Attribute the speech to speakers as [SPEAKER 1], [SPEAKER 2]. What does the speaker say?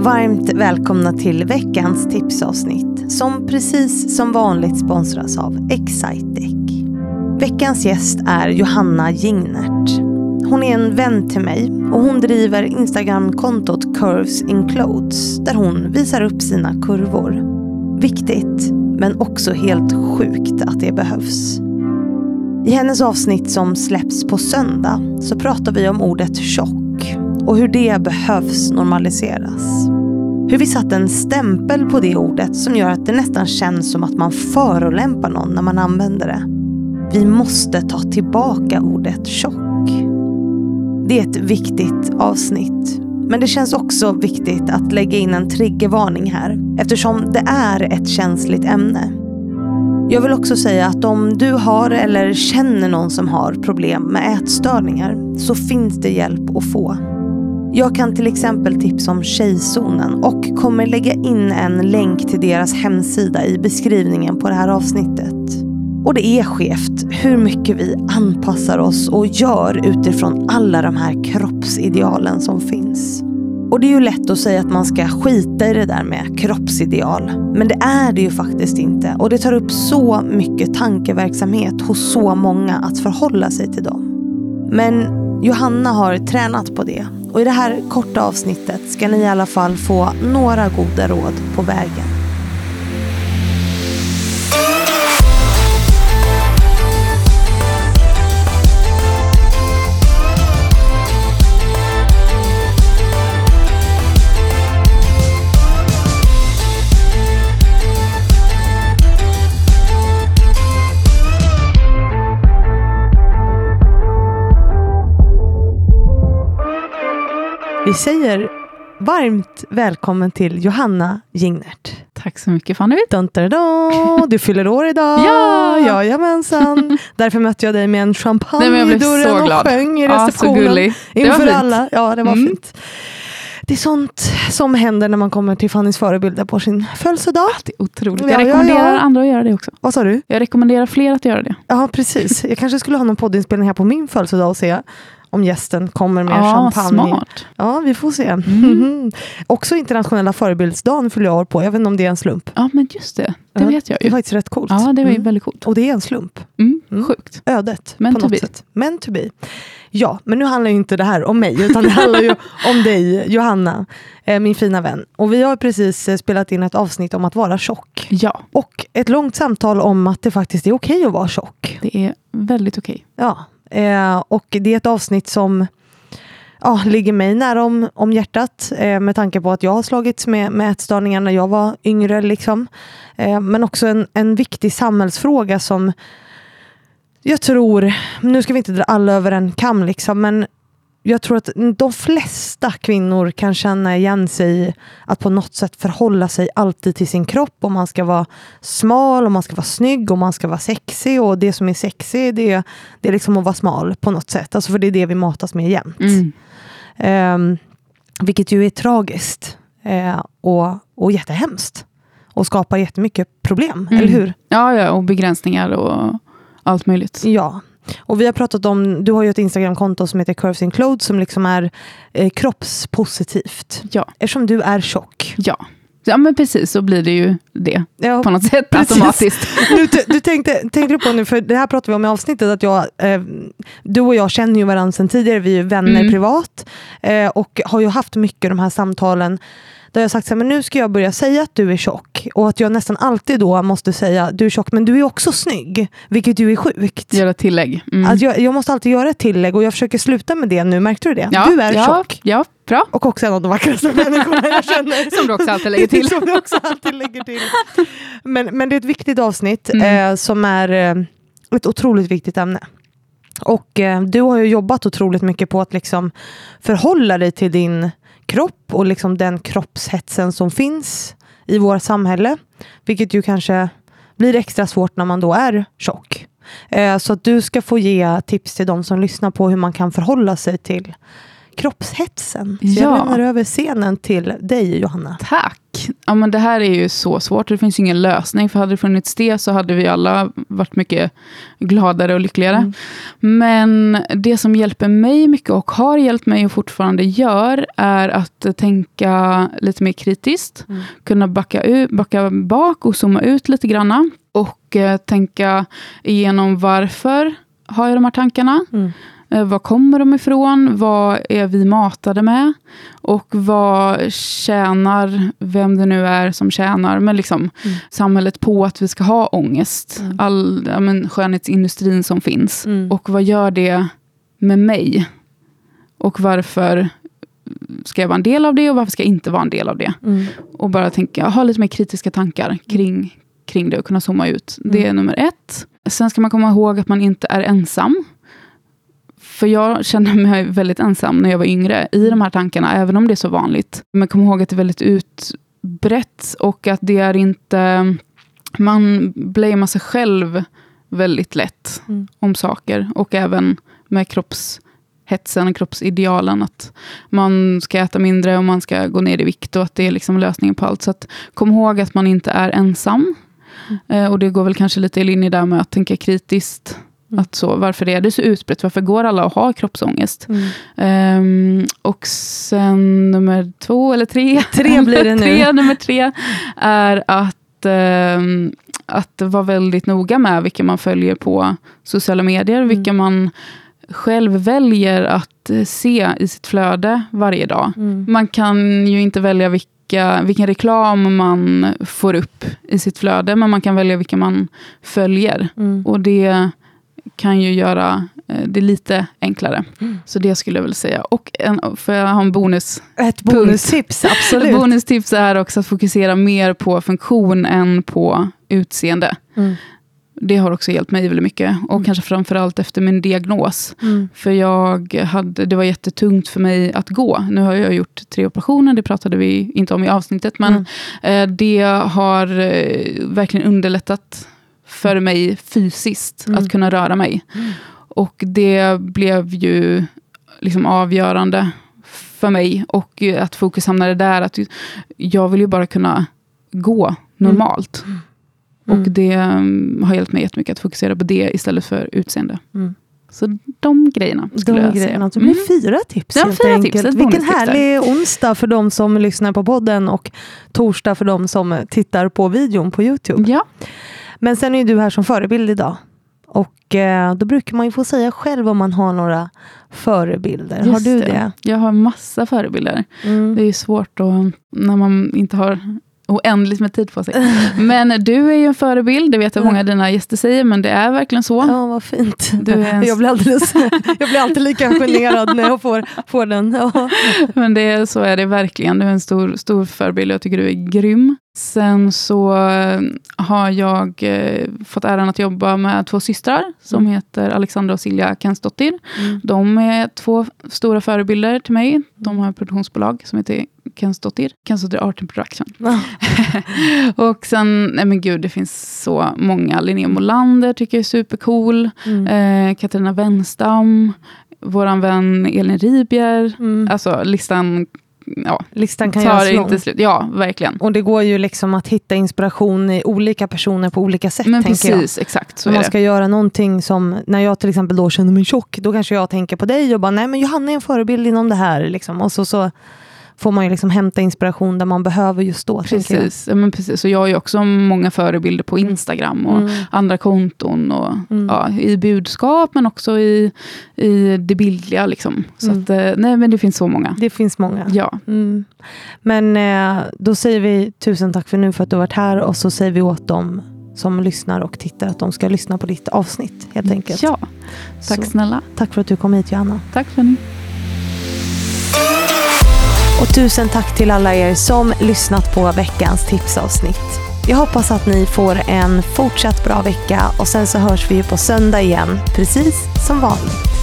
[SPEAKER 1] Varmt välkomna till veckans tipsavsnitt som precis som vanligt sponsras av Excitec. Veckans gäst är Johanna Jingnert. Hon är en vän till mig och hon driver Instagram-kontot Curves in Clothes där hon visar upp sina kurvor. Viktigt, men också helt sjukt att det behövs. I hennes avsnitt som släpps på söndag så pratar vi om ordet tjock och hur det behövs normaliseras. Hur vi satt en stämpel på det ordet som gör att det nästan känns som att man förolämpar någon när man använder det. Vi måste ta tillbaka ordet tjock. Det är ett viktigt avsnitt. Men det känns också viktigt att lägga in en triggervarning här eftersom det är ett känsligt ämne. Jag vill också säga att om du har eller känner någon som har problem med ätstörningar så finns det hjälp att få. Jag kan till exempel tipsa om Tjejzonen och kommer lägga in en länk till deras hemsida i beskrivningen på det här avsnittet. Och det är skevt hur mycket vi anpassar oss och gör utifrån alla de här kroppsidealen som finns. Och det är ju lätt att säga att man ska skita i det där med kroppsideal. Men det är det ju faktiskt inte. Och det tar upp så mycket tankeverksamhet hos så många att förhålla sig till dem. Men Johanna har tränat på det. Och i det här korta avsnittet ska ni i alla fall få några goda råd på vägen. Säger varmt välkommen till Johanna Jingnert.
[SPEAKER 2] Tack så mycket Fanny.
[SPEAKER 1] Dun, dun, dun. Du fyller år idag.
[SPEAKER 2] Ja!
[SPEAKER 1] Jajamensan. Därför mötte jag dig med en champagne
[SPEAKER 2] Nej, men jag blev
[SPEAKER 1] i dörren
[SPEAKER 2] så glad.
[SPEAKER 1] och sjöng i
[SPEAKER 2] Ja, så
[SPEAKER 1] receptionen.
[SPEAKER 2] var
[SPEAKER 1] inför
[SPEAKER 2] fint.
[SPEAKER 1] alla. Ja, det var
[SPEAKER 2] Mm.
[SPEAKER 1] fint. Det är sånt som händer när man kommer till Fannys förebilder på sin födelsedag.
[SPEAKER 2] Det är otroligt.
[SPEAKER 1] Ja,
[SPEAKER 2] Jag
[SPEAKER 1] ja,
[SPEAKER 2] rekommenderar
[SPEAKER 1] ja.
[SPEAKER 2] andra att göra det också.
[SPEAKER 1] Vad sa du?
[SPEAKER 2] Jag rekommenderar fler att göra det.
[SPEAKER 1] Ja, precis. Jag kanske skulle ha någon poddinspelning här på min födelsedag och se om gästen kommer med
[SPEAKER 2] Ja,
[SPEAKER 1] champagne.
[SPEAKER 2] smart.
[SPEAKER 1] Ja, vi får se.
[SPEAKER 2] Mm.
[SPEAKER 1] Också internationella förebildsdagen fyller jag år på. Jag vet inte om det är en slump.
[SPEAKER 2] Ja, men just det. Det vet jag
[SPEAKER 1] Det är
[SPEAKER 2] ju.
[SPEAKER 1] faktiskt rätt coolt.
[SPEAKER 2] Ja, det var ju
[SPEAKER 1] Mm.
[SPEAKER 2] väldigt coolt.
[SPEAKER 1] Och det är en slump.
[SPEAKER 2] Mm.
[SPEAKER 1] Mm.
[SPEAKER 2] Sjukt.
[SPEAKER 1] Ödet.
[SPEAKER 2] Men
[SPEAKER 1] på
[SPEAKER 2] to
[SPEAKER 1] något
[SPEAKER 2] be.
[SPEAKER 1] sätt. Men to be. Ja, men nu handlar ju inte det här om mig, utan det handlar ju om dig, Johanna, eh, min fina vän. Och vi har precis eh, spelat in ett avsnitt om att vara tjock.
[SPEAKER 2] Ja,
[SPEAKER 1] Och ett långt samtal om att det faktiskt är okej att vara tjock.
[SPEAKER 2] det är väldigt okej.
[SPEAKER 1] Ja, eh, och det är ett avsnitt som ja, ligger mig nära om, om hjärtat eh, med tanke på att jag har slagits med, med ätstörningar när jag var yngre. Liksom. Eh, men också en, en viktig samhällsfråga som jag tror, nu ska vi inte dra alla över en kam, liksom, men jag tror att de flesta kvinnor kan känna igen sig i att på något sätt förhålla sig alltid till sin kropp. Om man ska vara smal, om man ska vara snygg, om man ska vara sexig. Och det som är sexig, det, det är liksom att vara smal på något sätt. Alltså för det är det vi matas med jämt.
[SPEAKER 2] Mm.
[SPEAKER 1] Ehm, vilket ju är tragiskt eh, och, och jättehemskt. Och skapar jättemycket problem,
[SPEAKER 2] Mm.
[SPEAKER 1] eller hur?
[SPEAKER 2] Ja, ja, och begränsningar och allt möjligt.
[SPEAKER 1] Ja. Och vi har pratat om, du har ju ett Instagramkonto som heter Curves in Clothes som liksom är eh, kroppspositivt.
[SPEAKER 2] Ja,
[SPEAKER 1] Eftersom du är tjock.
[SPEAKER 2] ja. Ja, men precis så blir det ju det
[SPEAKER 1] Ja,
[SPEAKER 2] på något sätt
[SPEAKER 1] precis.
[SPEAKER 2] automatiskt.
[SPEAKER 1] du, du tänkte, tänkte du på nu, för det här pratade vi om i avsnittet, att jag, eh, du och jag känner ju varandra sedan tidigare, vi är vänner
[SPEAKER 2] Mm.
[SPEAKER 1] privat eh, och har ju haft mycket de här samtalen där jag sagt så här, men nu ska jag börja säga att du är tjock och att jag nästan alltid då måste säga du är tjock men du är också snygg, vilket ju är sjukt.
[SPEAKER 2] Göra tillägg. Mm.
[SPEAKER 1] Att jag, jag måste alltid göra ett tillägg och jag försöker sluta med det nu, märkte du det?
[SPEAKER 2] ja,
[SPEAKER 1] du är
[SPEAKER 2] ja,
[SPEAKER 1] tjock.
[SPEAKER 2] Ja, bra.
[SPEAKER 1] Och också en av de vackraste människorna jag känner.
[SPEAKER 2] Som du också alltid lägger till.
[SPEAKER 1] som du också alltid lägger till. Men, men det är ett viktigt avsnitt
[SPEAKER 2] Mm.
[SPEAKER 1] eh, som är eh, ett otroligt viktigt ämne. Och eh, du har ju jobbat otroligt mycket på att liksom förhålla dig till din kropp och liksom den kroppshetsen som finns i vårt samhälle. Vilket ju kanske blir extra svårt när man då är tjock. Eh, så att du ska få ge tips till de som lyssnar på hur man kan förhålla sig till kroppshetsen. Så jag
[SPEAKER 2] Ja.
[SPEAKER 1] lämnar över scenen till dig Johanna.
[SPEAKER 2] Tack. ja, men det här är ju så svårt, det finns ingen lösning. För hade det funnits det så hade vi alla varit mycket gladare och lyckligare. Mm. Men det som hjälper mig mycket och har hjälpt mig och fortfarande gör, är att tänka lite mer kritiskt. Mm. Kunna backa, ut, backa bak och zooma ut lite granna. Och eh, tänka igenom varför har jag de här tankarna. Mm. Eh, var kommer de ifrån? Vad är vi matade med? Och vad tjänar, vem det nu är som tjänar, men liksom mm. samhället på att vi ska ha ångest. Mm. All ja, men, skönhetsindustrin som finns. Mm. Och vad gör det med mig? Och varför ska jag vara en del av det och varför ska jag inte vara en del av det? Mm. Och bara tänka, ha lite mer kritiska tankar kring, kring det och kunna zooma ut. Det är mm. nummer ett. Sen ska man komma ihåg att man inte är ensam. För jag kände mig väldigt ensam när jag var yngre i de här tankarna, även om det är så vanligt. Men kom ihåg att det är väldigt utbrett och att det är inte... Man blamear sig själv väldigt lätt mm. om saker. Och även med kroppshetsen, kroppsidealen. Att man ska äta mindre och man ska gå ner i vikt och att det är liksom lösningen på allt. Så att, kom ihåg att man inte är ensam. Mm. Eh, och det går väl kanske lite i linje där med att tänka kritiskt Mm. Att så, varför är det så utbrett? Varför går alla att ha kroppsångest? Mm. Um, och sen nummer två, eller tre.
[SPEAKER 1] Tre blir det nu.
[SPEAKER 2] tre, nummer tre är att, um, att vara väldigt noga med vilka man följer på sociala medier. Mm. Vilka man själv väljer att se i sitt flöde varje dag. Mm. Man kan ju inte välja vilka vilken reklam man får upp i sitt flöde, men man kan välja vilka man följer. Mm. Och det kan ju göra eh, det lite enklare. Mm. Så det skulle jag väl säga. Och en, får jag ha en bonus?
[SPEAKER 1] Ett bonustips, absolut.
[SPEAKER 2] bonustips är också att fokusera mer på funktion än på utseende. Mm. Det har också hjälpt mig väldigt mycket. Och mm. kanske framförallt efter min diagnos. Mm. För jag hade, det var jättetungt för mig att gå. Nu har jag gjort tre operationer, det pratade vi inte om i avsnittet. Men mm. eh, det har eh, verkligen underlättat för mig fysiskt mm. att kunna röra mig. Mm. Och det blev ju liksom avgörande för mig. Och att fokus hamnade där. Att jag vill ju bara kunna gå normalt. Mm. Och mm. det um, har hjälpt mig jättemycket att fokusera på det istället för utseende. Mm. Så de grejerna skulle de jag grejerna.
[SPEAKER 1] säga. Det blir mm. fyra tips
[SPEAKER 2] ja, helt fyra enkelt.
[SPEAKER 1] Tips, Vilken härlig onsdag för de som lyssnar på podden och torsdag för de som tittar på videon på Youtube.
[SPEAKER 2] Ja.
[SPEAKER 1] Men sen är du här som förebild idag. Och eh, då brukar man ju få säga själv om man har några förebilder. Just har du det? det?
[SPEAKER 2] Jag har massa förebilder. Mm. Det är svårt då, när man inte har oändligt med tid på sig. Men du är ju en förebild, det vet jag många av dina gäster säger, men det är verkligen så.
[SPEAKER 1] Ja, vad fint. Du är en... jag, blir alldeles, jag blir alltid lika generad när jag får, får den. Ja.
[SPEAKER 2] Men det, så är det verkligen. Du är en stor, stor förebild, jag tycker du är grym. Sen så eh, har jag eh, fått äran att jobba med två systrar som mm. heter Alexandra och Silja Kensdottir. Mm. De är två stora förebilder till mig. De har ett produktionsbolag som heter Kensdottir. Kensdottir Art and Production. Mm. och sen, nej men gud, det finns så många. Linnea Molander tycker jag är supercool. Mm. Eh, Katarina Wenstam. Vår vän Elin Ribier. Mm. Alltså listan ja,
[SPEAKER 1] listan kan göras lång. Inte
[SPEAKER 2] slut. Ja, verkligen.
[SPEAKER 1] Och det går ju liksom att hitta inspiration i olika personer på olika sätt.
[SPEAKER 2] Men precis, jag. exakt.
[SPEAKER 1] Så man ska göra någonting som, när jag till exempel då känner mig tjock, då kanske jag tänker på dig och bara, nej men Johanna är en förebild inom det här. Liksom. Och så, så får man ju liksom hämta inspiration där man behöver just då.
[SPEAKER 2] Precis, men precis. Och jag har ju också många förebilder på Instagram och mm. andra konton. Och, mm. ja, I budskap men också i, i det bildliga. Liksom. Så mm. att, eh, nej, men det finns så många.
[SPEAKER 1] Det finns många.
[SPEAKER 2] Ja.
[SPEAKER 1] Mm. Men eh, då säger vi tusen tack för nu för att du har varit här och så säger vi åt dem som lyssnar och tittar att de ska lyssna på ditt avsnitt helt enkelt.
[SPEAKER 2] Ja, tack så, snälla.
[SPEAKER 1] Tack för att du kom hit Johanna.
[SPEAKER 2] Tack för ni.
[SPEAKER 1] Och tusen tack till alla er som lyssnat på veckans tipsavsnitt. Jag hoppas att ni får en fortsatt bra vecka och sen så hörs vi på söndag igen, precis som vanligt.